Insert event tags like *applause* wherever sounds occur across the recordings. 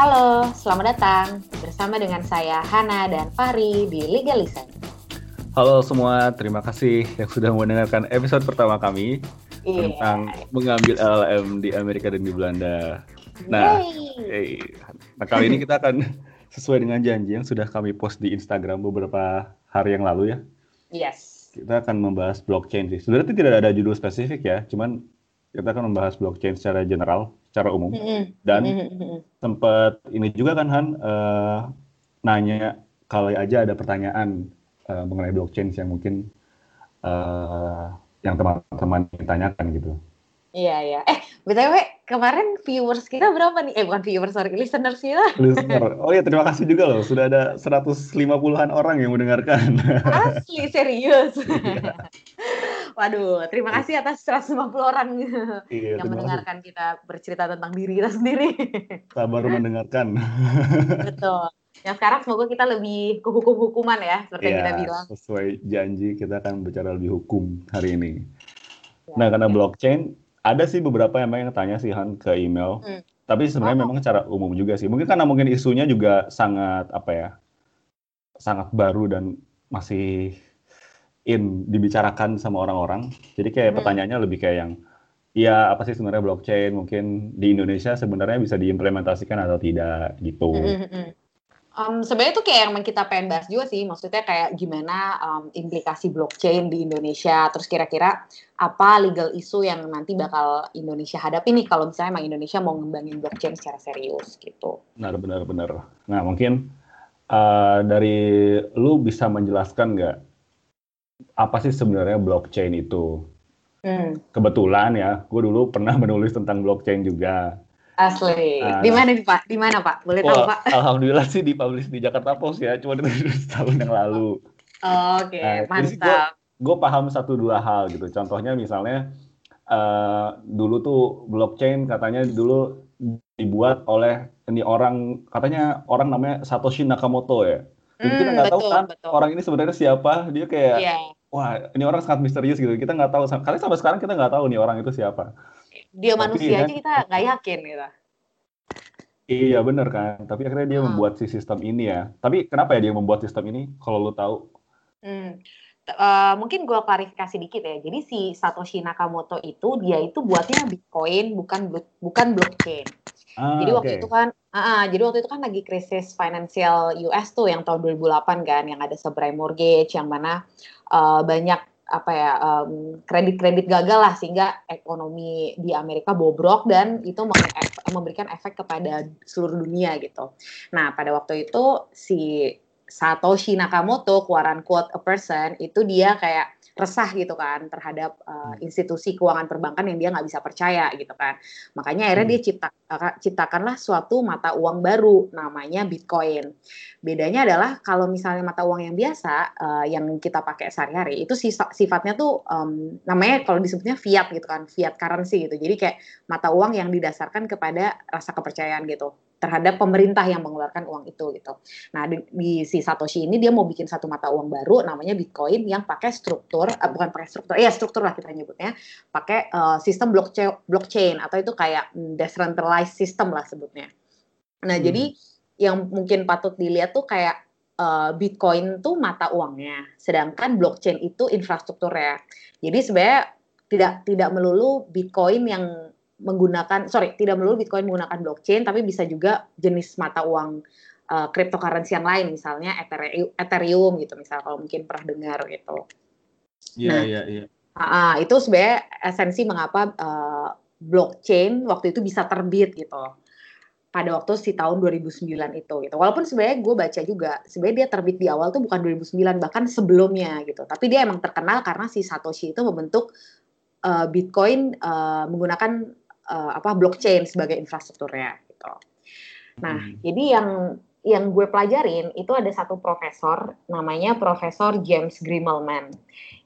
Halo, selamat datang bersama dengan saya Hana dan Fahri di Listen. Halo semua, terima kasih yang sudah mendengarkan episode pertama kami Iya. tentang mengambil LLM di Amerika dan di Belanda. Nah, hey, nah kali ini kita akan *laughs* sesuai dengan janji yang sudah kami post di Instagram beberapa hari yang lalu ya. Yes. Kita akan membahas blockchain sih. Sebenarnya itu tidak ada judul spesifik ya, cuman kita akan membahas blockchain secara general, secara umum. Mm-mm. Dan Mm-mm. sempat ini juga kan Han eh, nanya kalau aja ada pertanyaan eh, mengenai blockchain yang mungkin eh, yang teman-teman tanyakan gitu. Iya, iya. Eh, BTW, kemarin viewers kita berapa nih? Eh, bukan viewers, sorry, listeners kita. *laughs* Listener, oh ya terima kasih juga loh sudah ada 150-an orang yang mendengarkan. Asli, serius. *laughs* Waduh, terima kasih atas 150 orang *laughs* iya, yang terima kasih. mendengarkan kita bercerita tentang diri kita sendiri. *laughs* Sabar mendengarkan. *laughs* Betul. Yang sekarang semoga kita lebih ke hukum-hukuman ya, seperti yang kita Iya, bilang. sesuai janji kita akan bicara lebih hukum hari ini. Ya, Nah, karena oke. blockchain ada sih beberapa yang yang tanya sih Han ke email. Hmm. Tapi sebenarnya Oh. memang secara umum juga sih. Mungkin karena mungkin isunya juga sangat apa ya? sangat baru dan masih in dibicarakan sama orang-orang. Jadi kayak Hmm. pertanyaannya lebih kayak yang ya apa sih sebenarnya blockchain mungkin di Indonesia sebenarnya bisa diimplementasikan atau tidak gitu. Mm-mm-mm. Um, sebenarnya itu kayak yang kita pengen bahas juga sih, maksudnya kayak gimana um, implikasi blockchain di Indonesia, terus kira-kira apa legal issue yang nanti bakal Indonesia hadapi nih kalau misalnya emang Indonesia mau ngembangin blockchain secara serius gitu. Benar, benar, benar. Nah, mungkin uh, dari lu bisa menjelaskan nggak apa sih sebenarnya blockchain itu? Hmm, Kebetulan ya, gue dulu pernah *laughs* menulis tentang blockchain juga. asli. Ah, Di mana nih Pak? Di mana Pak? Boleh tahu Pak? *laughs* alhamdulillah sih dipublish di Jakarta Post ya, cuma itu *laughs* setahun yang lalu. Oke, Nah, jadi sih mantap. Gue paham satu dua hal gitu. Contohnya misalnya eh, dulu tuh blockchain katanya dulu dibuat oleh ini orang katanya orang namanya Satoshi Nakamoto ya. Jadi kita Hmm, nggak tahu kan betul. orang ini sebenarnya siapa. Dia kayak Iya, wah ini orang sangat misterius gitu. Kita nggak tahu. Kali sampai sekarang kita nggak tahu nih orang itu siapa. dia Tapi manusia kan- aja kita nggak yakin gitu. Iya bener kan. Tapi akhirnya dia Hmm. membuat si sistem ini ya. Tapi kenapa ya dia membuat sistem ini? Kalau lu tahu? Hmm. Eh, mungkin gue klarifikasi dikit ya. Jadi si Satoshi Nakamoto itu dia itu buatnya Bitcoin bukan bukan blockchain. Ah, jadi waktu oke. itu kan, ah, ah, jadi waktu itu kan lagi krisis financial US tuh yang tahun 2008 kan, yang ada subprime mortgage, yang mana eh, banyak apa ya em, kredit-kredit gagal lah sehingga ekonomi di Amerika bobrok dan itu memberikan efek kepada seluruh dunia gitu. Nah pada waktu itu si Satoshi Nakamoto, quote quote a person, itu dia kayak resah gitu kan terhadap uh, institusi keuangan perbankan yang dia nggak bisa percaya gitu kan. Makanya akhirnya Hmm. dia cipta, uh, ciptakanlah suatu mata uang baru namanya Bitcoin. Bedanya adalah kalau misalnya mata uang yang biasa uh, yang kita pakai sehari-hari itu sifatnya tuh um, namanya kalau disebutnya fiat gitu kan, fiat currency gitu. Jadi kayak mata uang yang didasarkan kepada rasa kepercayaan gitu terhadap pemerintah yang mengeluarkan uang itu gitu. Nah di, di si Satoshi ini dia mau bikin satu mata uang baru namanya Bitcoin yang pakai struktur eh, bukan pakai struktur, ya struktur lah kita nyebutnya, pakai eh, sistem blockchain blockchain atau itu kayak mm, decentralized system lah sebutnya. Nah Hmm. jadi yang mungkin patut dilihat tuh kayak eh, Bitcoin tuh mata uangnya, sedangkan blockchain itu infrastrukturnya. Jadi sebenarnya tidak tidak melulu Bitcoin yang menggunakan sorry tidak melulu Bitcoin menggunakan blockchain tapi bisa juga jenis mata uang uh, cryptocurrency yang lain misalnya Ethereum, Ethereum gitu misal kalau mungkin pernah dengar gitu. Iya, Nah. iya, iya. Ah, ah, itu sebenarnya esensi mengapa uh, blockchain waktu itu bisa terbit gitu pada waktu si tahun 2009 itu gitu. Walaupun sebenarnya gue baca juga sebenarnya dia terbit di awal tuh bukan 2009 bahkan sebelumnya gitu. Tapi dia emang terkenal karena si Satoshi itu membentuk uh, Bitcoin uh, menggunakan uh, apa blockchain sebagai infrastrukturnya gitu. Nah, Hmm. jadi yang yang gue pelajarin itu ada satu profesor namanya Profesor James Grimmelman.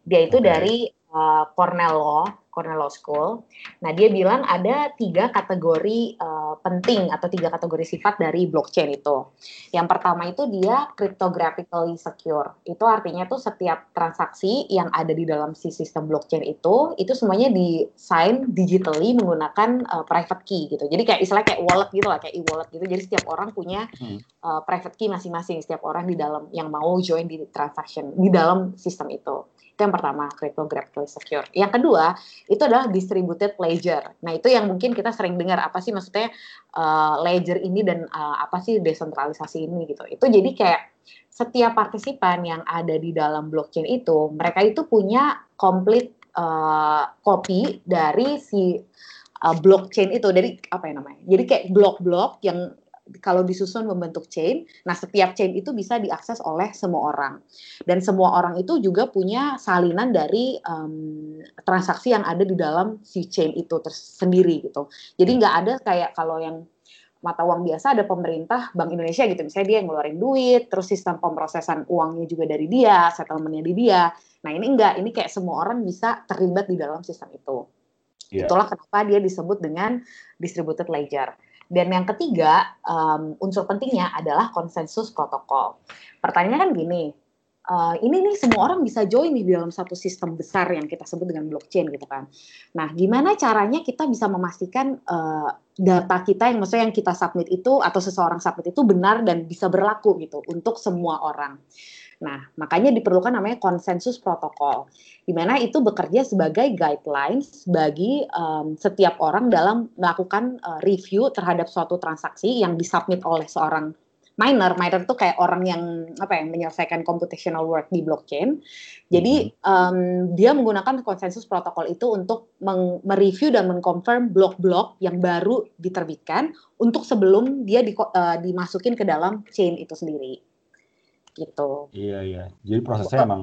Dia itu Oke. dari uh, Cornell Law, Cornell Law School. Nah, dia bilang ada tiga kategori uh, penting atau tiga kategori sifat dari blockchain itu. Yang pertama itu dia cryptographically secure. Itu artinya tuh setiap transaksi yang ada di dalam si sistem blockchain itu itu semuanya di sign digitally menggunakan uh, private key gitu. Jadi kayak istilahnya kayak wallet gitu lah, kayak e-wallet gitu. Jadi setiap orang punya uh, private key masing-masing setiap orang di dalam yang mau join di transaction di dalam sistem itu. Itu yang pertama, cryptographically secure. Yang kedua, itu adalah distributed ledger. Nah, itu yang mungkin kita sering dengar apa sih maksudnya uh, ledger ini dan uh, apa sih desentralisasi ini gitu. Itu jadi kayak setiap partisipan yang ada di dalam blockchain itu, mereka itu punya complete uh, copy dari si uh, blockchain itu dari apa ya namanya? Jadi kayak blok-blok yang kalau disusun membentuk chain, nah setiap chain itu bisa diakses oleh semua orang. Dan semua orang itu juga punya salinan dari um, transaksi yang ada di dalam si chain itu tersendiri gitu. Jadi nggak ada kayak kalau yang mata uang biasa ada pemerintah Bank Indonesia gitu misalnya dia yang ngeluarin duit terus sistem pemrosesan uangnya juga dari dia settlementnya di dia nah ini enggak ini kayak semua orang bisa terlibat di dalam sistem itu yeah. itulah kenapa dia disebut dengan distributed ledger dan yang ketiga, um, unsur pentingnya adalah konsensus protokol. Pertanyaannya kan gini, uh, ini nih semua orang bisa join nih di dalam satu sistem besar yang kita sebut dengan blockchain gitu kan. Nah, gimana caranya kita bisa memastikan uh, data kita yang maksudnya yang kita submit itu atau seseorang submit itu benar dan bisa berlaku gitu untuk semua orang. Nah, makanya diperlukan namanya konsensus protokol, di mana itu bekerja sebagai guidelines bagi um, setiap orang dalam melakukan uh, review terhadap suatu transaksi yang disubmit oleh seorang miner. Miner itu kayak orang yang apa ya menyelesaikan computational work di blockchain. Jadi um, dia menggunakan konsensus protokol itu untuk mereview dan mengkonfirm blok-blok yang baru diterbitkan untuk sebelum dia di, uh, dimasukin ke dalam chain itu sendiri gitu. Iya iya. Jadi prosesnya emang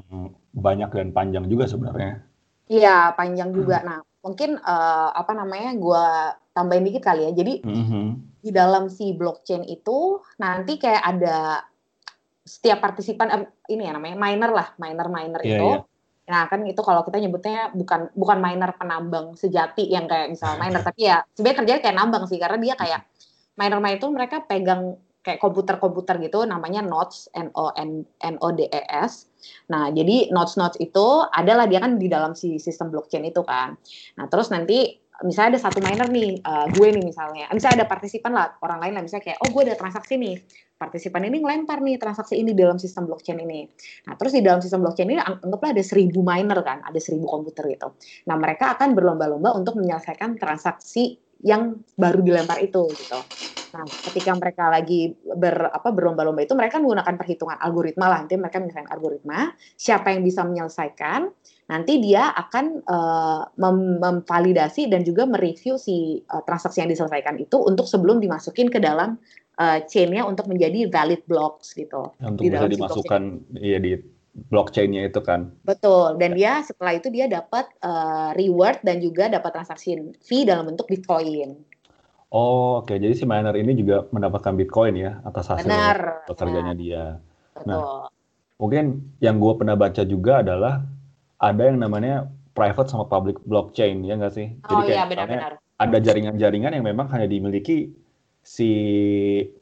banyak dan panjang juga sebenarnya. Iya panjang juga. Hmm. Nah mungkin uh, apa namanya gue tambahin dikit kali ya. Jadi mm-hmm. di dalam si blockchain itu nanti kayak ada setiap partisipan uh, ini ya namanya miner lah, miner-miner yeah, itu. Yeah. Nah kan itu kalau kita nyebutnya bukan bukan miner penambang sejati yang kayak misalnya miner *laughs* tapi ya sebenarnya kerjanya kayak nambang sih karena dia kayak miner-miner itu mereka pegang kayak komputer-komputer gitu namanya nodes N O N N O D E S. Nah, jadi nodes-nodes itu adalah dia kan di dalam si sistem blockchain itu kan. Nah, terus nanti misalnya ada satu miner nih, uh, gue nih misalnya, misalnya ada partisipan lah, orang lain lah, misalnya kayak, oh gue ada transaksi nih, partisipan ini ngelempar nih transaksi ini dalam sistem blockchain ini. Nah, terus di dalam sistem blockchain ini anggaplah ada seribu miner kan, ada seribu komputer gitu. Nah, mereka akan berlomba-lomba untuk menyelesaikan transaksi yang baru dilempar itu gitu. Nah, ketika mereka lagi ber apa berlomba-lomba itu mereka menggunakan perhitungan algoritma lah. Nanti mereka menyelesaikan algoritma, siapa yang bisa menyelesaikan, nanti dia akan uh, mem memvalidasi dan juga mereview si uh, transaksi yang diselesaikan itu untuk sebelum dimasukin ke dalam uh, chain-nya untuk menjadi valid blocks gitu. Untuk di bisa dimasukkan iya di blockchainnya itu kan. Betul. Dan dia setelah itu dia dapat uh, reward dan juga dapat transaksi fee dalam bentuk Bitcoin. Oh, oke. Okay. Jadi si miner ini juga mendapatkan Bitcoin ya atas hasil Benar. pekerjaannya dia. Betul. Nah, mungkin yang gue pernah baca juga adalah ada yang namanya private sama public blockchain ya nggak sih? Jadi oh, kayak iya, benar-benar. ada jaringan-jaringan yang memang hanya dimiliki si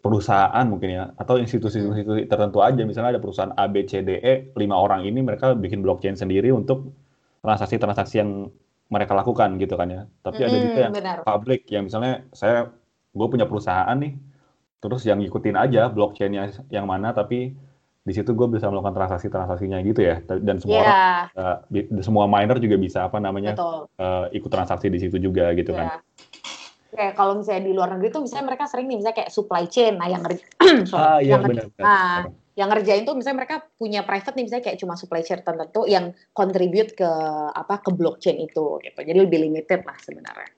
perusahaan mungkin ya atau institusi-institusi tertentu aja misalnya ada perusahaan A B C D E lima orang ini mereka bikin blockchain sendiri untuk transaksi-transaksi yang mereka lakukan gitu kan ya tapi mm, ada juga yang benar. public yang misalnya saya gue punya perusahaan nih terus yang ngikutin aja blockchainnya yang mana tapi di situ gue bisa melakukan transaksi-transaksinya gitu ya dan semua yeah. orang uh, semua miner juga bisa apa namanya uh, ikut transaksi di situ juga gitu yeah. kan kayak kalau misalnya di luar negeri tuh misalnya mereka sering nih misalnya kayak supply chain nah yang *clears throat* ah, iya, yang benar, benar. Nah, yang ngerjain tuh misalnya mereka punya private nih misalnya kayak cuma supply chain tertentu yang contribute ke apa ke blockchain itu gitu. Jadi lebih limited lah sebenarnya.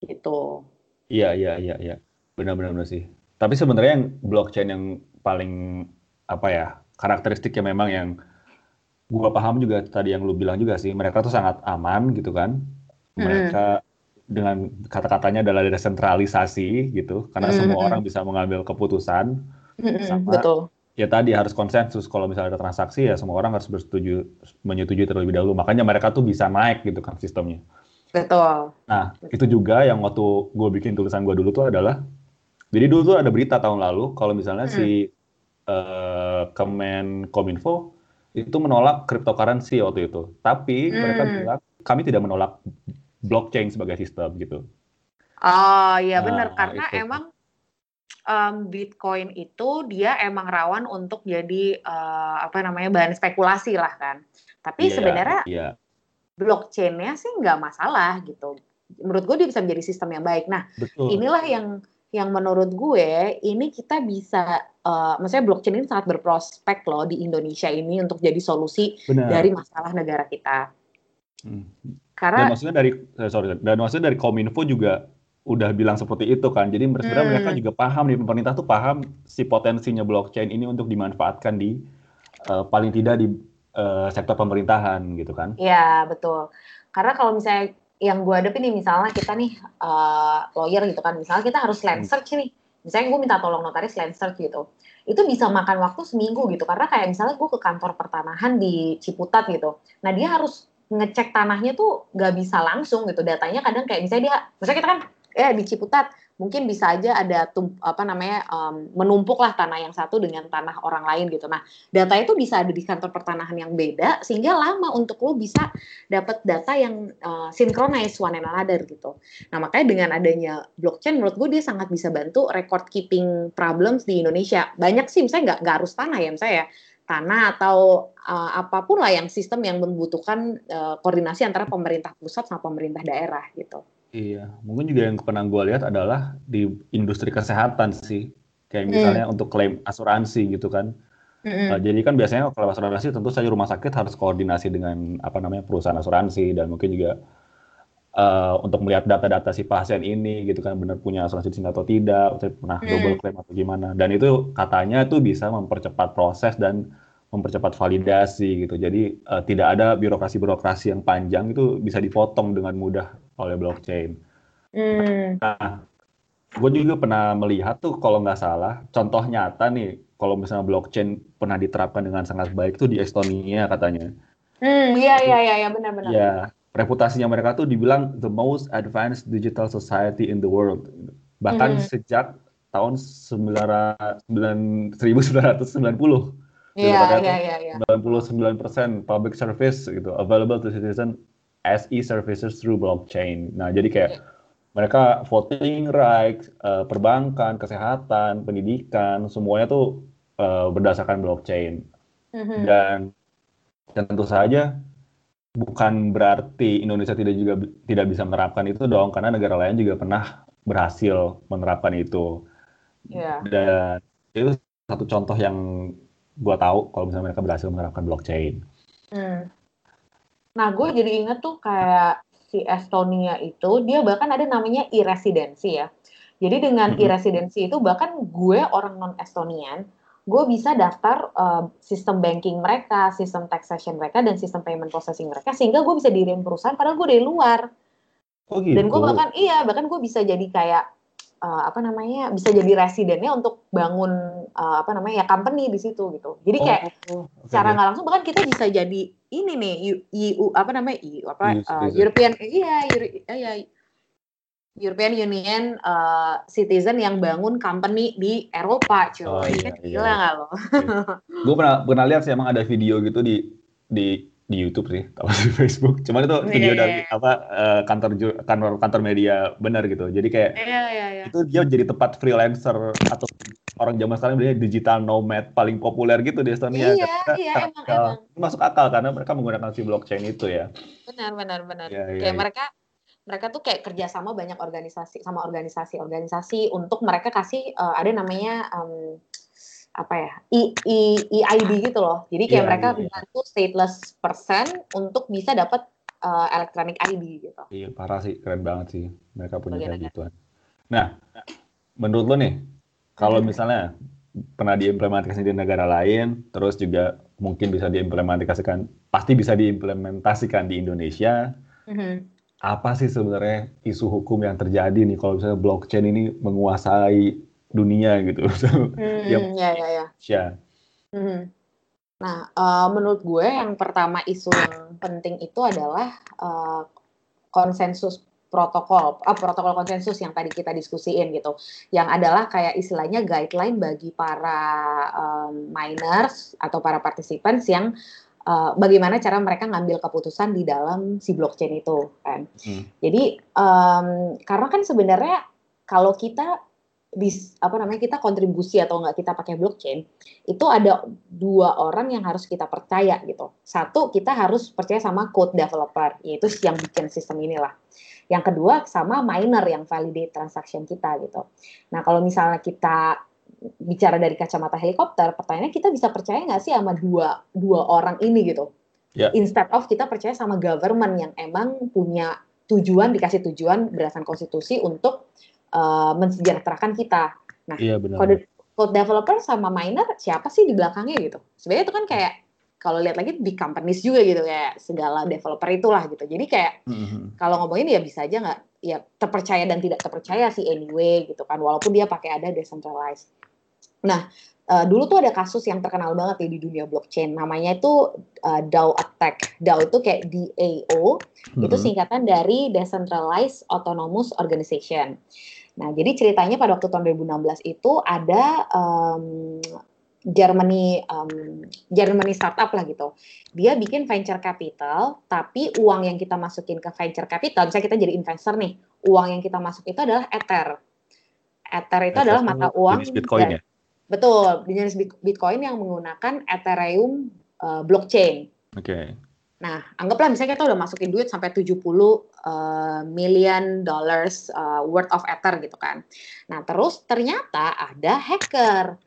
Gitu. Iya iya iya iya. Benar-benar sih. Tapi sebenarnya yang blockchain yang paling apa ya karakteristiknya memang yang gua paham juga tadi yang lu bilang juga sih mereka tuh sangat aman gitu kan. Mereka dengan kata-katanya adalah desentralisasi gitu karena mm-hmm. semua orang bisa mengambil keputusan mm-hmm. sama Betul. ya tadi harus konsensus kalau misalnya ada transaksi ya semua orang harus bersetuju menyetujui terlebih dahulu makanya mereka tuh bisa naik gitu kan sistemnya Betul. Nah, itu juga yang waktu gue bikin tulisan gue dulu tuh adalah, jadi dulu tuh ada berita tahun lalu kalau misalnya hmm. si uh, Kemen Kominfo itu menolak cryptocurrency waktu itu. Tapi hmm. mereka bilang kami tidak menolak blockchain sebagai sistem gitu. Oh iya benar karena itu. emang um, Bitcoin itu dia emang rawan untuk jadi uh, apa namanya bahan spekulasi lah kan. Tapi yeah, sebenarnya yeah blockchainnya sih nggak masalah gitu. Menurut gue dia bisa menjadi sistem yang baik. Nah, Betul. inilah yang yang menurut gue ini kita bisa, uh, maksudnya blockchain ini sangat berprospek loh di Indonesia ini untuk jadi solusi Benar. dari masalah negara kita. Hmm. Karena dan maksudnya dari eh, sorry dan maksudnya dari Kominfo juga udah bilang seperti itu kan. Jadi sebenarnya hmm. mereka juga paham di pemerintah tuh paham si potensinya blockchain ini untuk dimanfaatkan di uh, paling tidak di uh, sektor pemerintahan gitu kan? Iya betul. Karena kalau misalnya yang gue hadapin nih misalnya kita nih uh, lawyer gitu kan, misalnya kita harus land hmm. search nih, misalnya gue minta tolong notaris land search gitu, itu bisa makan waktu seminggu gitu karena kayak misalnya gue ke kantor pertanahan di Ciputat gitu, nah dia harus ngecek tanahnya tuh gak bisa langsung gitu datanya kadang kayak misalnya dia, misalnya kita kan ya di Ciputat mungkin bisa aja ada tum, apa namanya um, menumpuk lah tanah yang satu dengan tanah orang lain gitu. Nah, data itu bisa ada di kantor pertanahan yang beda sehingga lama untuk lo bisa dapat data yang uh, synchronize one and another gitu. Nah, makanya dengan adanya blockchain menurut gue dia sangat bisa bantu record keeping problems di Indonesia. Banyak sih misalnya nggak nggak harus tanah ya misalnya ya tanah atau uh, apa pun lah yang sistem yang membutuhkan uh, koordinasi antara pemerintah pusat sama pemerintah daerah gitu. Iya, mungkin juga yang pernah gue lihat adalah di industri kesehatan sih, kayak misalnya mm. untuk klaim asuransi gitu kan. Mm-hmm. Jadi kan biasanya kalau asuransi tentu saja rumah sakit harus koordinasi dengan apa namanya perusahaan asuransi dan mungkin juga uh, untuk melihat data-data si pasien ini gitu kan benar punya asuransi di sini atau tidak, pernah mm. double claim atau gimana. Dan itu katanya itu bisa mempercepat proses dan mempercepat validasi gitu. Jadi uh, tidak ada birokrasi-birokrasi yang panjang itu bisa dipotong dengan mudah oleh blockchain. Mm. Nah, gue juga pernah melihat tuh kalau nggak salah, contoh nyata nih, kalau misalnya blockchain pernah diterapkan dengan sangat baik tuh di Estonia katanya. Hmm, iya iya iya ya, benar-benar. Ya, reputasinya mereka tuh dibilang the most advanced digital society in the world. Bahkan mm. sejak tahun 1990. Iya, iya, iya, iya. 99% public service gitu available to citizen as e-services through blockchain. Nah, jadi kayak yeah. mereka voting rights, uh, perbankan, kesehatan, pendidikan, semuanya tuh uh, berdasarkan blockchain. Mm-hmm. Dan dan tentu saja bukan berarti Indonesia tidak juga tidak bisa menerapkan itu dong, karena negara lain juga pernah berhasil menerapkan itu. Yeah. Dan itu satu contoh yang gue tahu kalau misalnya mereka berhasil menerapkan blockchain. Hmm. Nah, gue jadi inget tuh kayak si Estonia itu, dia bahkan ada namanya e-residency ya. Jadi dengan hmm. e-residency itu bahkan gue orang non Estonian, gue bisa daftar uh, sistem banking mereka, sistem taxation mereka, dan sistem payment processing mereka, sehingga gue bisa diriin perusahaan padahal gue dari luar. Oh gitu. Dan gue bahkan iya, bahkan gue bisa jadi kayak uh, apa namanya bisa jadi residennya untuk bangun uh, apa namanya ya company di situ gitu. Jadi kayak oh, okay. secara nggak langsung bahkan kita bisa jadi ini nih EU apa namanya EU apa uh, European iya Euro, ya, European Union uh, citizen yang bangun company di Eropa, cuy. Oh, iya, kan iya. Gila nggak lo? Iya. Gue pernah pernah lihat sih emang ada video gitu di di di YouTube sih, *laughs* atau di Facebook. Cuman itu iya, video yeah, dari yeah. apa uh, kantor kantor kantor media benar gitu. Jadi kayak yeah, yeah, yeah. itu dia jadi tempat freelancer atau orang zaman sekarang bilangnya digital nomad paling populer gitu di Estonia. Iya, iya emang emang. Masuk akal karena mereka menggunakan si blockchain itu ya. Benar benar benar. Yeah, yeah, kayak yeah. mereka mereka tuh kayak kerjasama banyak organisasi sama organisasi-organisasi untuk mereka kasih uh, ada namanya um, apa ya I, I, EID gitu loh. Jadi kayak yeah, mereka yeah. bantu stateless person untuk bisa dapat uh, electronic ID gitu. Iya parah sih, keren banget sih mereka punya kayak gituan. Nah, menurut lo nih, kalau hmm. misalnya pernah diimplementasikan di negara lain, terus juga mungkin bisa diimplementasikan, pasti bisa diimplementasikan di Indonesia. Mm-hmm. Apa sih sebenarnya isu hukum yang terjadi nih kalau misalnya blockchain ini menguasai dunia gitu. *laughs* Hmm, yang ya ya ya. ya. Hmm. Nah, uh, menurut gue yang pertama isu yang penting itu adalah uh, konsensus protokol uh, protokol konsensus yang tadi kita diskusiin gitu yang adalah kayak istilahnya guideline bagi para um, miners atau para participants yang uh, bagaimana cara mereka ngambil keputusan di dalam si blockchain itu kan hmm. jadi um, karena kan sebenarnya kalau kita bis, apa namanya kita kontribusi atau enggak kita pakai blockchain itu ada dua orang yang harus kita percaya gitu satu kita harus percaya sama code developer yaitu yang bikin sistem inilah yang kedua sama miner yang validate transaction kita gitu. Nah kalau misalnya kita bicara dari kacamata helikopter, pertanyaannya kita bisa percaya nggak sih sama dua dua orang ini gitu? Yeah. Instead of kita percaya sama government yang emang punya tujuan dikasih tujuan berdasarkan konstitusi untuk uh, mensejahterakan kita. Nah, benar. Kode, code developer sama miner siapa sih di belakangnya gitu? Sebenarnya itu kan kayak kalau lihat lagi big companies juga gitu kayak segala developer itulah gitu. Jadi kayak mm-hmm. kalau ngomongin ya bisa aja nggak ya terpercaya dan tidak terpercaya sih anyway gitu kan walaupun dia pakai ada decentralized. Nah, uh, dulu tuh ada kasus yang terkenal banget ya di dunia blockchain namanya itu uh, DAO attack. DAO itu kayak DAO mm-hmm. itu singkatan dari decentralized autonomous organization. Nah, jadi ceritanya pada waktu tahun 2016 itu ada um, Germany um, Germany startup lah gitu. Dia bikin venture capital, tapi uang yang kita masukin ke venture capital, misalnya kita jadi investor nih, uang yang kita masuk itu adalah Ether. Ether itu Ether adalah mata uang jenis Bitcoin ya. Betul, jenis Bitcoin yang menggunakan Ethereum uh, blockchain. Oke. Okay. Nah, anggaplah misalnya kita udah masukin duit sampai 70 uh, million dollars uh, worth of Ether gitu kan. Nah, terus ternyata ada hacker.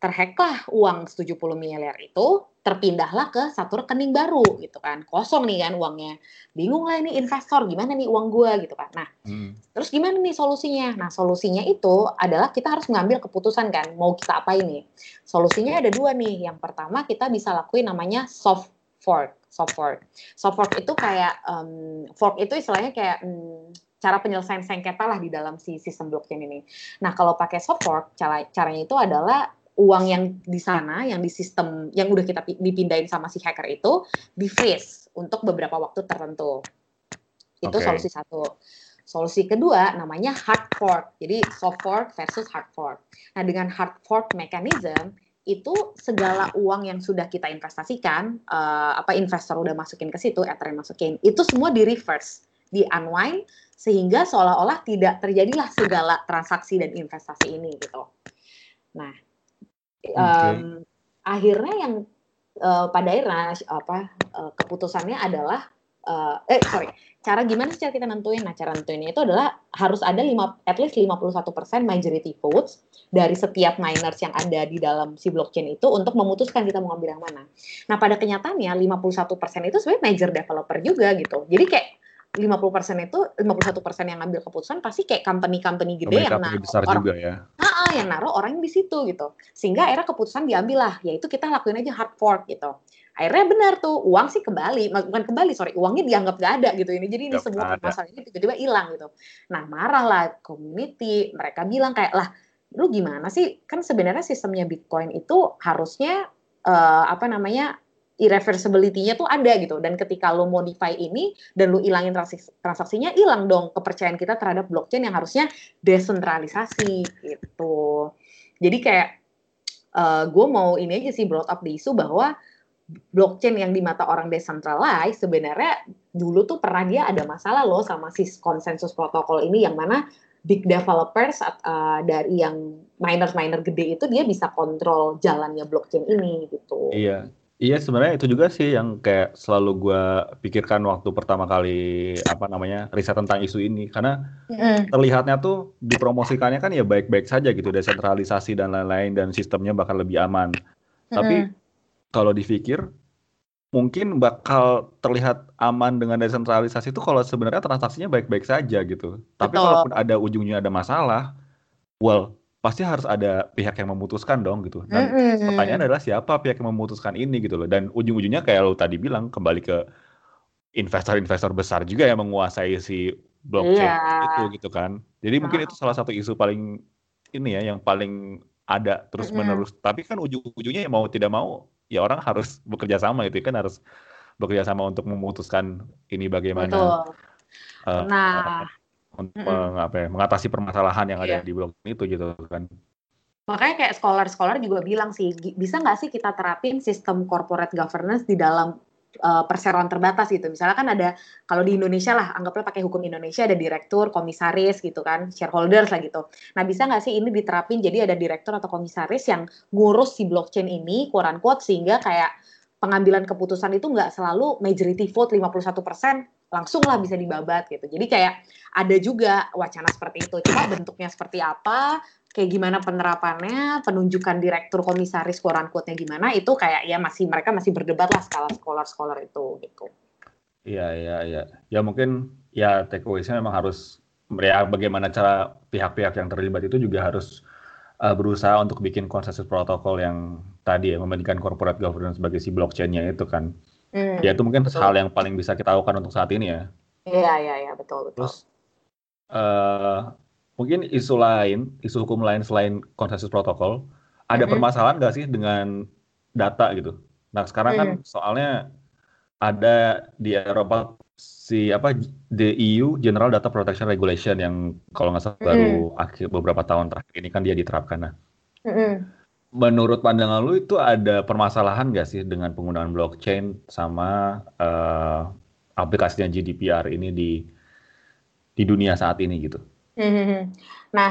Terhacklah uang 70 miliar itu terpindahlah ke satu rekening baru gitu kan. Kosong nih kan uangnya. Bingung lah ini investor gimana nih uang gue gitu kan. Nah hmm. terus gimana nih solusinya? Nah solusinya itu adalah kita harus mengambil keputusan kan mau kita apa ini. Solusinya ada dua nih. Yang pertama kita bisa lakuin namanya soft fork soft fork soft fork itu kayak um, fork itu istilahnya kayak um, cara penyelesaian sengketa lah di dalam si sistem blockchain ini. Nah, kalau pakai soft fork, cara caranya itu adalah uang yang di sana, yang di sistem yang udah kita dipindahin sama si hacker itu di freeze untuk beberapa waktu tertentu. Itu okay. solusi satu. Solusi kedua namanya hard fork. Jadi soft fork versus hard fork. Nah, dengan hard fork mechanism itu segala uang yang sudah kita investasikan, uh, apa investor udah masukin ke situ, Ether yang masukin, itu semua di reverse, di unwind sehingga seolah-olah tidak terjadilah segala transaksi dan investasi ini gitu. Nah, um, akhirnya yang uh, pada akhirnya apa uh, keputusannya adalah uh, eh sorry cara gimana sih cara kita nentuin nah cara nentuinnya itu adalah harus ada lima at least 51% majority votes dari setiap miners yang ada di dalam si blockchain itu untuk memutuskan kita mau ngambil yang mana nah pada kenyataannya 51% itu sebenarnya major developer juga gitu jadi kayak 50% itu 51% yang ngambil keputusan pasti kayak company-company gede yang naruh besar orang, juga ya. Nah, yang naruh orang di situ gitu. Sehingga akhirnya keputusan diambil lah, yaitu kita lakuin aja hard fork gitu. Akhirnya benar tuh, uang sih kembali, bukan kembali, sorry, uangnya dianggap gak ada gitu ini. Jadi ini gak semua masalah ini tiba-tiba hilang gitu. Nah, marah lah community, mereka bilang kayak lah, lu gimana sih? Kan sebenarnya sistemnya Bitcoin itu harusnya uh, apa namanya irreversibility-nya tuh ada gitu dan ketika lo modify ini dan lo ilangin transaksi, transaksinya hilang dong kepercayaan kita terhadap blockchain yang harusnya desentralisasi gitu jadi kayak uh, eh, gue mau ini aja sih brought up di isu bahwa blockchain yang di mata orang decentralized sebenarnya dulu tuh pernah dia ada masalah loh sama si konsensus protokol ini yang mana big developers uh, dari yang miner-miner gede itu dia bisa kontrol jalannya blockchain ini gitu. Iya, Iya sebenarnya itu juga sih yang kayak selalu gue pikirkan waktu pertama kali apa namanya riset tentang isu ini karena mm. terlihatnya tuh dipromosikannya kan ya baik-baik saja gitu desentralisasi dan lain-lain dan sistemnya bakal lebih aman. Mm. Tapi kalau dipikir mungkin bakal terlihat aman dengan desentralisasi itu kalau sebenarnya transaksinya baik-baik saja gitu. Tapi kalaupun ada ujungnya ada masalah, well pasti harus ada pihak yang memutuskan dong gitu. Dan mm-hmm. pertanyaan adalah siapa pihak yang memutuskan ini gitu loh. Dan ujung-ujungnya kayak lo tadi bilang kembali ke investor-investor besar juga yang menguasai si blockchain yeah. itu gitu kan. Jadi mungkin itu salah satu isu paling ini ya yang paling ada terus menerus. Mm-hmm. Tapi kan ujung-ujungnya ya mau tidak mau ya orang harus bekerja sama itu kan harus bekerja sama untuk memutuskan ini bagaimana. Betul. uh, nah, untuk mm -mm. apa ya, mengatasi permasalahan yang yeah. ada iya. di blockchain itu gitu kan. Makanya kayak scholar-scholar juga bilang sih, bisa nggak sih kita terapin sistem corporate governance di dalam uh, perseroan terbatas gitu. Misalnya kan ada kalau di Indonesia lah, anggaplah pakai hukum Indonesia ada direktur, komisaris gitu kan, shareholders lah gitu. Nah bisa nggak sih ini diterapin jadi ada direktur atau komisaris yang ngurus si blockchain ini, quote quote sehingga kayak pengambilan keputusan itu nggak selalu majority vote 51 persen langsung lah bisa dibabat gitu. Jadi kayak ada juga wacana seperti itu. Cuma bentuknya seperti apa, kayak gimana penerapannya, penunjukan direktur komisaris koran quote-nya gimana, itu kayak ya masih mereka masih berdebat lah skala scholar-scholar itu gitu. Iya, iya, iya. Ya mungkin ya takeaway-nya memang harus ya bagaimana cara pihak-pihak yang terlibat itu juga harus uh, berusaha untuk bikin konsensus protokol yang tadi ya membandingkan corporate governance sebagai si blockchain-nya itu kan. Hmm, ya itu mungkin betul. hal yang paling bisa kita lakukan untuk saat ini ya. Iya, iya, iya, betul, betul. Terus uh, mungkin isu lain, isu hukum lain selain konsensus protokol, ada mm -hmm. permasalahan nggak sih dengan data gitu? Nah sekarang kan mm. soalnya ada di Eropa si apa the EU General Data Protection Regulation yang kalau nggak salah mm. baru akhir beberapa tahun terakhir ini kan dia diterapkan. Nah, mm -hmm. menurut pandangan lu itu ada permasalahan nggak sih dengan penggunaan blockchain sama uh, aplikasinya GDPR ini di di dunia saat ini gitu? Hmm. Nah,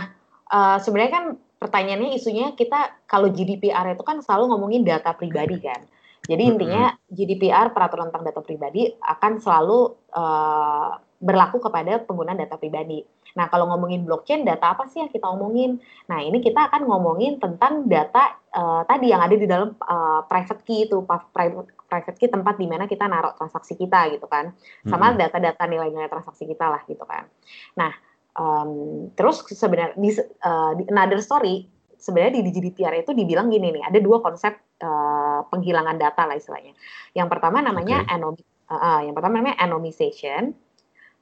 uh, sebenarnya kan pertanyaannya isunya kita kalau GDPR itu kan selalu ngomongin data pribadi kan. Jadi intinya GDPR peraturan tentang data pribadi akan selalu uh, berlaku kepada penggunaan data pribadi. Nah, kalau ngomongin blockchain, data apa sih yang kita omongin? Nah, ini kita akan ngomongin tentang data uh, tadi yang ada di dalam uh, private key itu, private, private key tempat di mana kita naruh transaksi kita gitu kan. Sama data-data nilai-nilai transaksi kita lah gitu kan. Nah, Um, terus sebenarnya di, uh, di another story sebenarnya di GDPR itu dibilang gini nih, ada dua konsep uh, penghilangan data lah istilahnya. Yang pertama namanya okay. anom uh, uh, yang pertama namanya anonymization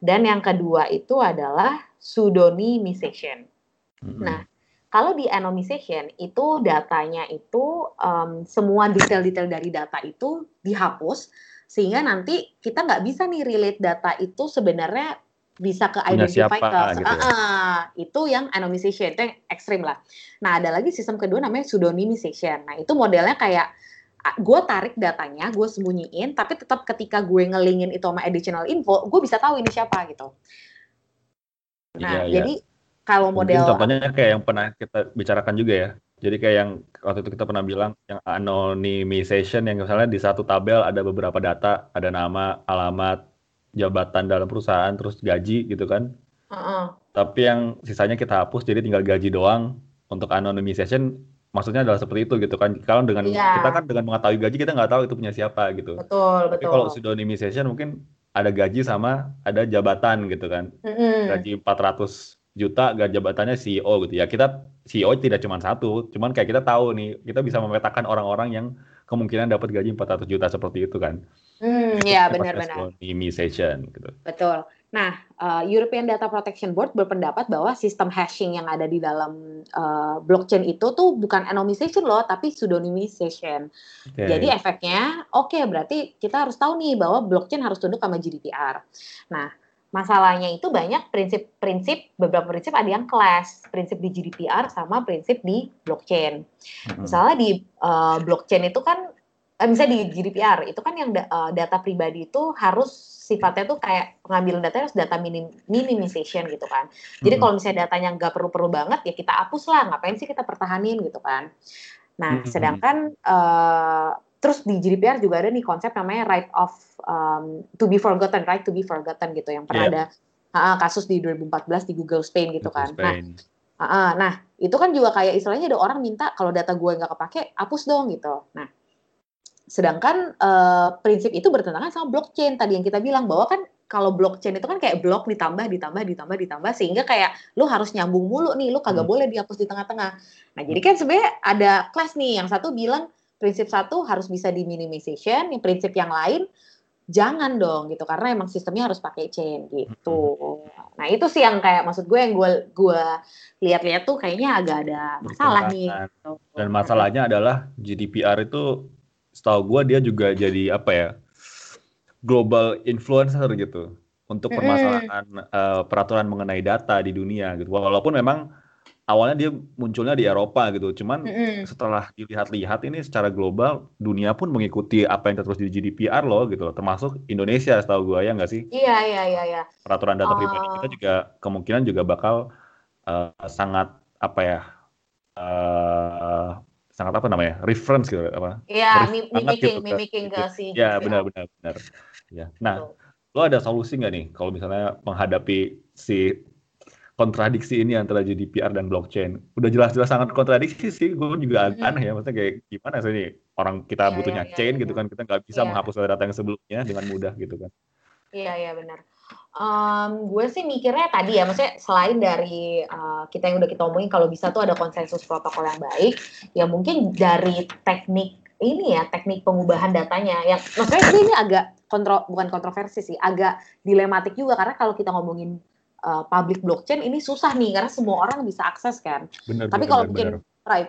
dan yang kedua itu adalah pseudonymization. Mm-hmm. Nah, kalau di anonymization itu datanya itu um, semua detail-detail dari data itu dihapus sehingga nanti kita nggak bisa nih relate data itu sebenarnya bisa ke identify ke gitu ya? itu yang anonymization itu yang ekstrim lah. Nah ada lagi sistem kedua namanya pseudonymization. Nah itu modelnya kayak gue tarik datanya, gue sembunyiin, tapi tetap ketika gue ngelingin itu sama additional info, gue bisa tahu ini siapa gitu. Nah, iya, iya. jadi kalau model Mungkin contohnya kayak yang pernah kita bicarakan juga ya. Jadi kayak yang waktu itu kita pernah bilang yang anonymization yang misalnya di satu tabel ada beberapa data, ada nama, alamat, jabatan dalam perusahaan terus gaji gitu kan. Uh-uh. Tapi yang sisanya kita hapus jadi tinggal gaji doang untuk anonymization maksudnya adalah seperti itu gitu kan. Kalau dengan yeah. kita kan dengan mengetahui gaji kita nggak tahu itu punya siapa gitu. Betul, Tapi betul. kalau pseudonymization mungkin ada gaji sama ada jabatan gitu kan. Mm-hmm. Gaji 400 juta gak jabatannya CEO gitu ya. Kita CEO tidak cuma satu, cuman kayak kita tahu nih, kita bisa memetakan orang-orang yang kemungkinan dapat gaji 400 juta seperti itu kan. Hmm, ya benar-benar. Anonymization gitu. Betul. Nah, uh, European Data Protection Board berpendapat bahwa sistem hashing yang ada di dalam uh, blockchain itu tuh bukan anonymization loh, tapi pseudonymization. Okay. Jadi efeknya, oke okay, berarti kita harus tahu nih bahwa blockchain harus tunduk sama GDPR. Nah, masalahnya itu banyak prinsip-prinsip, beberapa prinsip ada yang clash, prinsip di GDPR sama prinsip di blockchain. Misalnya di uh, blockchain itu kan misalnya di GDPR itu kan yang da, uh, data pribadi itu harus sifatnya tuh kayak pengambilan data harus data minim, minimization gitu kan. Jadi hmm. kalau misalnya datanya nggak perlu-perlu banget ya kita hapus lah, ngapain sih kita pertahanin gitu kan. Nah, hmm. sedangkan uh, terus di GDPR juga ada nih konsep namanya right of um, to be forgotten, right to be forgotten gitu yang pernah yeah. ada uh, kasus di 2014 di Google Spain gitu Google kan. Nah, Spain. Nah, uh, nah itu kan juga kayak istilahnya ada orang minta kalau data gue nggak kepake hapus dong gitu. Nah Sedangkan uh, prinsip itu bertentangan sama blockchain tadi yang kita bilang bahwa kan kalau blockchain itu kan kayak blok ditambah ditambah ditambah ditambah sehingga kayak lu harus nyambung mulu nih, lu kagak hmm. boleh dihapus di tengah-tengah. Nah, jadi kan sebenarnya ada kelas nih, yang satu bilang prinsip satu harus bisa di minimization, yang prinsip yang lain jangan dong gitu karena emang sistemnya harus pakai chain gitu. Hmm. Nah, itu sih yang kayak maksud gue yang gue gue lihat-lihat tuh kayaknya agak ada masalah nih. Gitu. Dan masalahnya adalah GDPR itu setahu gue dia juga jadi apa ya global influencer gitu untuk permasalahan uh, peraturan mengenai data di dunia gitu. Walaupun memang awalnya dia munculnya di Eropa gitu, cuman mm-hmm. setelah dilihat-lihat ini secara global dunia pun mengikuti apa yang terus di GDPR loh gitu loh, termasuk Indonesia setahu gue ya nggak sih? Iya iya iya. iya. Peraturan data uh... pribadi kita juga kemungkinan juga bakal uh, sangat apa ya? Uh, sangat apa namanya reference gitu apa? Iya, mimicking, gitu, mimicking ke si. Ya benar benar benar. Ya. Nah, lo ada solusi nggak nih kalau misalnya menghadapi si kontradiksi ini antara GDPR dan blockchain? Udah jelas-jelas sangat kontradiksi sih, gue juga hmm. aneh ya, maksudnya kayak gimana sih ini orang kita yeah, butuhnya yeah, chain yeah, gitu kan, kita nggak bisa yeah. menghapus data yang sebelumnya dengan mudah gitu kan? Iya iya benar. Um, gue sih mikirnya tadi ya, maksudnya selain dari uh, kita yang udah kita omongin kalau bisa tuh ada konsensus protokol yang baik, ya mungkin dari teknik ini ya teknik pengubahan datanya. Yang maksudnya ini agak kontro bukan kontroversi sih agak dilematik juga karena kalau kita ngomongin uh, public blockchain ini susah nih karena semua orang bisa akses kan. Bener, tapi kalau mungkin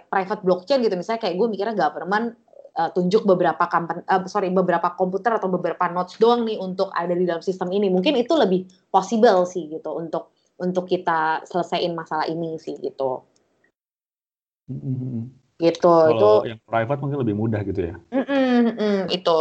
private blockchain gitu misalnya kayak gue mikirnya government uh, tunjuk beberapa company, uh, sorry beberapa komputer atau beberapa nodes doang nih untuk ada di dalam sistem ini. Mungkin itu lebih possible sih gitu untuk untuk kita selesaiin masalah ini sih gitu. Mm -hmm gitu Kalau itu yang private mungkin lebih mudah gitu ya. Mm -mm, mm, itu.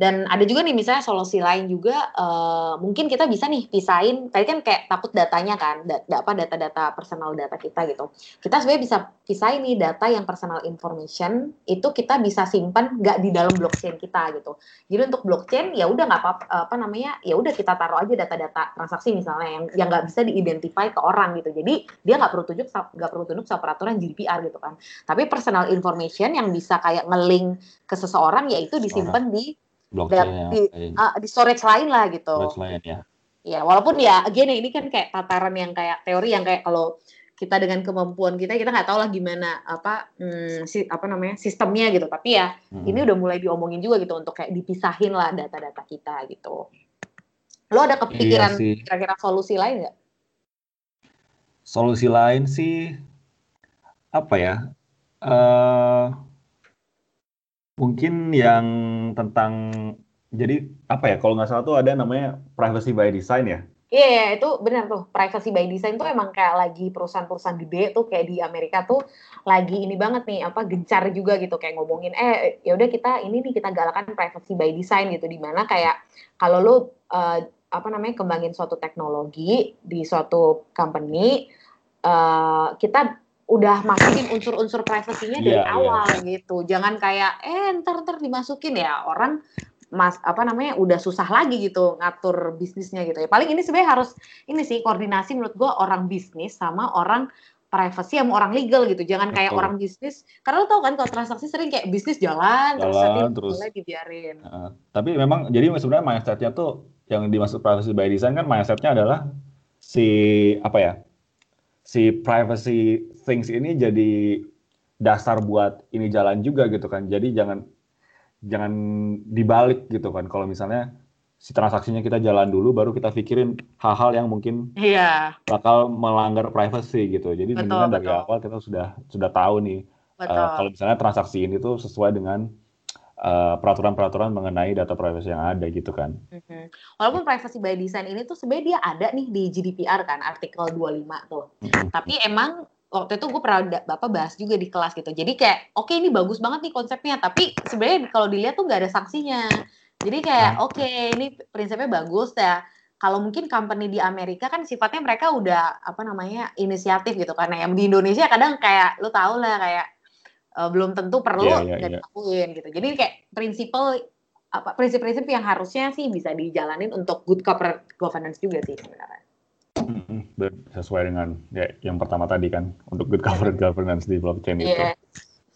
Dan ada juga nih misalnya solusi lain juga uh, mungkin kita bisa nih pisahin tadi kan kayak takut datanya kan da, apa data-data personal data kita gitu. Kita sebenarnya bisa pisahin nih data yang personal information itu kita bisa simpan nggak di dalam blockchain kita gitu. Jadi untuk blockchain ya udah nggak apa apa namanya ya udah kita taruh aja data-data transaksi misalnya yang yang nggak bisa diidentify ke orang gitu. Jadi dia nggak perlu tunjuk nggak perlu tunduk sama peraturan GDPR gitu kan. Tapi personal information yang bisa kayak ngelink ke seseorang yaitu disimpan di blockchain ya, di, uh, di storage lain lah gitu. Storage lain ya. Ya, walaupun ya again ini kan kayak tataran yang kayak teori yang kayak kalau kita dengan kemampuan kita kita nggak tahu lah gimana apa hmm, si, apa namanya sistemnya gitu tapi ya hmm. ini udah mulai diomongin juga gitu untuk kayak dipisahin lah data-data kita gitu lo ada kepikiran iya kira-kira solusi lain nggak solusi lain sih apa ya uh, Mungkin yang tentang jadi apa ya kalau nggak salah tuh ada namanya privacy by design ya. Iya, yeah, itu benar tuh. Privacy by design tuh emang kayak lagi perusahaan-perusahaan gede tuh kayak di Amerika tuh lagi ini banget nih apa gencar juga gitu kayak ngomongin eh ya udah kita ini nih kita galakan privacy by design gitu di mana kayak kalau lu uh, apa namanya kembangin suatu teknologi di suatu company uh, kita udah masukin unsur-unsur privasinya dari yeah, iya. awal yeah. gitu. Jangan kayak eh ntar ntar dimasukin ya orang mas apa namanya udah susah lagi gitu ngatur bisnisnya gitu ya. Paling ini sebenarnya harus ini sih koordinasi menurut gua orang bisnis sama orang privasi sama orang legal gitu. Jangan kayak Betul. orang bisnis karena lo tau kan kalau transaksi sering kayak bisnis jalan, jalan terus nanti terus mulai dibiarin. Uh, tapi memang jadi sebenarnya mindsetnya tuh yang dimaksud privacy by design kan mindsetnya adalah si apa ya si privacy things ini jadi dasar buat ini jalan juga gitu kan. Jadi jangan jangan dibalik gitu kan. Kalau misalnya si transaksinya kita jalan dulu baru kita pikirin hal-hal yang mungkin iya. bakal melanggar privacy gitu. Jadi betul, dari awal kita sudah sudah tahu nih uh, kalau misalnya transaksi ini tuh sesuai dengan Eh, peraturan-peraturan uh, mengenai data privacy yang ada gitu kan. Mm-hmm. Walaupun privacy by design ini tuh sebenarnya dia ada nih di GDPR kan artikel 25 tuh. Mm-hmm. Tapi emang waktu itu gue pernah bapak bahas juga di kelas gitu. Jadi kayak oke okay, ini bagus banget nih konsepnya, tapi sebenarnya kalau dilihat tuh nggak ada sanksinya. Jadi kayak nah. oke okay, ini prinsipnya bagus ya. Kalau mungkin company di Amerika kan sifatnya mereka udah apa namanya inisiatif gitu karena yang di Indonesia kadang kayak lu tau lah kayak uh, belum tentu perlu yeah, yeah, yeah. gitu. Jadi kayak prinsipal apa prinsip-prinsip yang harusnya sih bisa dijalanin untuk good corporate governance juga sih sebenarnya. Sesuai dengan ya, yang pertama tadi kan untuk good corporate yeah. governance di blockchain yeah. itu.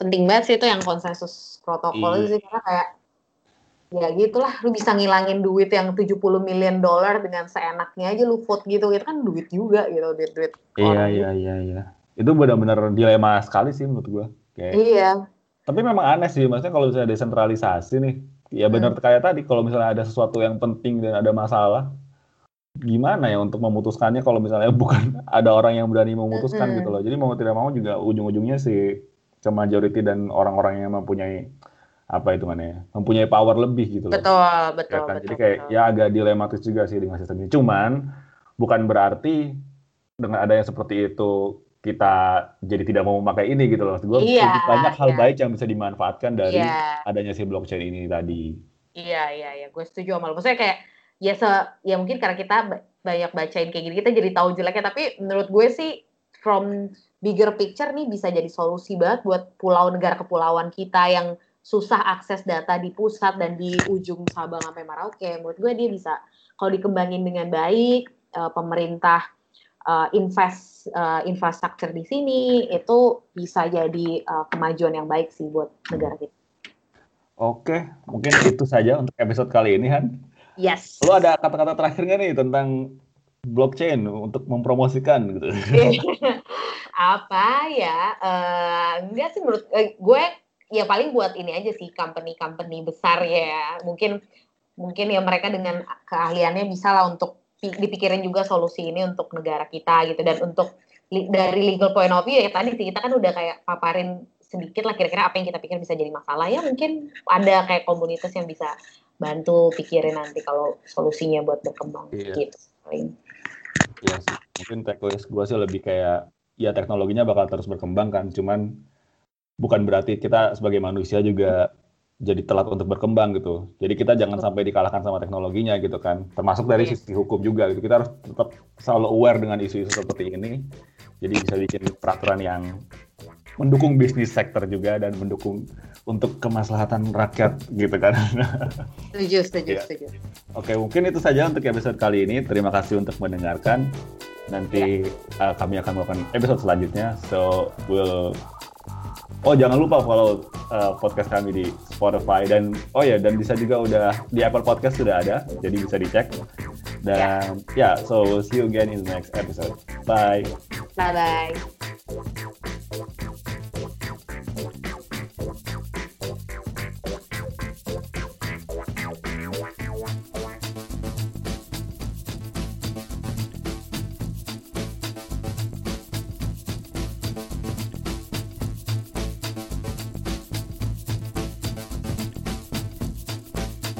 Penting banget sih itu yang konsensus protokol yeah. sih karena kayak ya gitulah lu bisa ngilangin duit yang 70 million dollar dengan seenaknya aja lu vote gitu itu kan duit juga gitu duit duit iya iya iya iya itu benar-benar dilema sekali sih menurut gua Kayak, iya. Tapi memang aneh sih, maksudnya kalau misalnya desentralisasi nih, ya benar hmm. kayak tadi, kalau misalnya ada sesuatu yang penting dan ada masalah, gimana ya untuk memutuskannya kalau misalnya *laughs* bukan ada orang yang berani memutuskan hmm. gitu loh. Jadi mau tidak mau juga ujung-ujungnya sih ke majority dan orang-orang yang mempunyai apa itu mana mempunyai power lebih gitu loh. Betul, betul, ya kan? betul. Jadi kayak betul. ya agak dilematis juga sih dengan sistem ini. Cuman bukan berarti dengan ada yang seperti itu kita jadi tidak mau memakai ini gitu loh. Gue iya, banyak hal iya. baik yang bisa dimanfaatkan dari iya. adanya si blockchain ini tadi. Iya, iya, iya. Gue setuju sama lo. Maksudnya kayak ya se ya mungkin karena kita banyak bacain kayak gini kita jadi tahu jeleknya tapi menurut gue sih from bigger picture nih bisa jadi solusi banget buat pulau negara kepulauan kita yang susah akses data di pusat dan di ujung Sabang sampai Merauke. Menurut gue dia bisa kalau dikembangin dengan baik, uh, pemerintah uh, invest uh, infrastruktur di sini itu bisa jadi uh, kemajuan yang baik sih buat negara kita. Oke, mungkin itu saja untuk episode kali ini, Han. Yes. Lo ada kata-kata terakhir nggak nih tentang blockchain untuk mempromosikan gitu? *laughs* Apa ya? Uh, enggak sih menurut uh, gue ya paling buat ini aja sih company-company besar ya. Mungkin mungkin ya mereka dengan keahliannya bisa lah untuk dipikirin juga solusi ini untuk negara kita gitu dan untuk dari legal point of view ya tadi sih kita kan udah kayak paparin sedikit lah kira-kira apa yang kita pikir bisa jadi masalah ya mungkin ada kayak komunitas yang bisa bantu pikirin nanti kalau solusinya buat berkembang iya. gitu paling. Iya sih, mungkin takeaways gue sih lebih kayak ya teknologinya bakal terus berkembang kan, cuman bukan berarti kita sebagai manusia juga jadi telat untuk berkembang gitu. Jadi kita jangan sampai dikalahkan sama teknologinya gitu kan. Termasuk dari sisi hukum juga gitu. Kita harus tetap selalu aware dengan isu-isu seperti ini. Jadi bisa bikin peraturan yang mendukung bisnis sektor juga dan mendukung untuk kemaslahatan rakyat gitu kan. Setuju, setuju, ya. setuju. Oke, mungkin itu saja untuk episode kali ini. Terima kasih untuk mendengarkan. Nanti ya. uh, kami akan melakukan episode selanjutnya. So, we'll Oh jangan lupa follow uh, podcast kami di Spotify dan oh ya dan bisa juga udah di Apple Podcast sudah ada jadi bisa dicek dan ya yeah, so we'll see you again in the next episode bye bye bye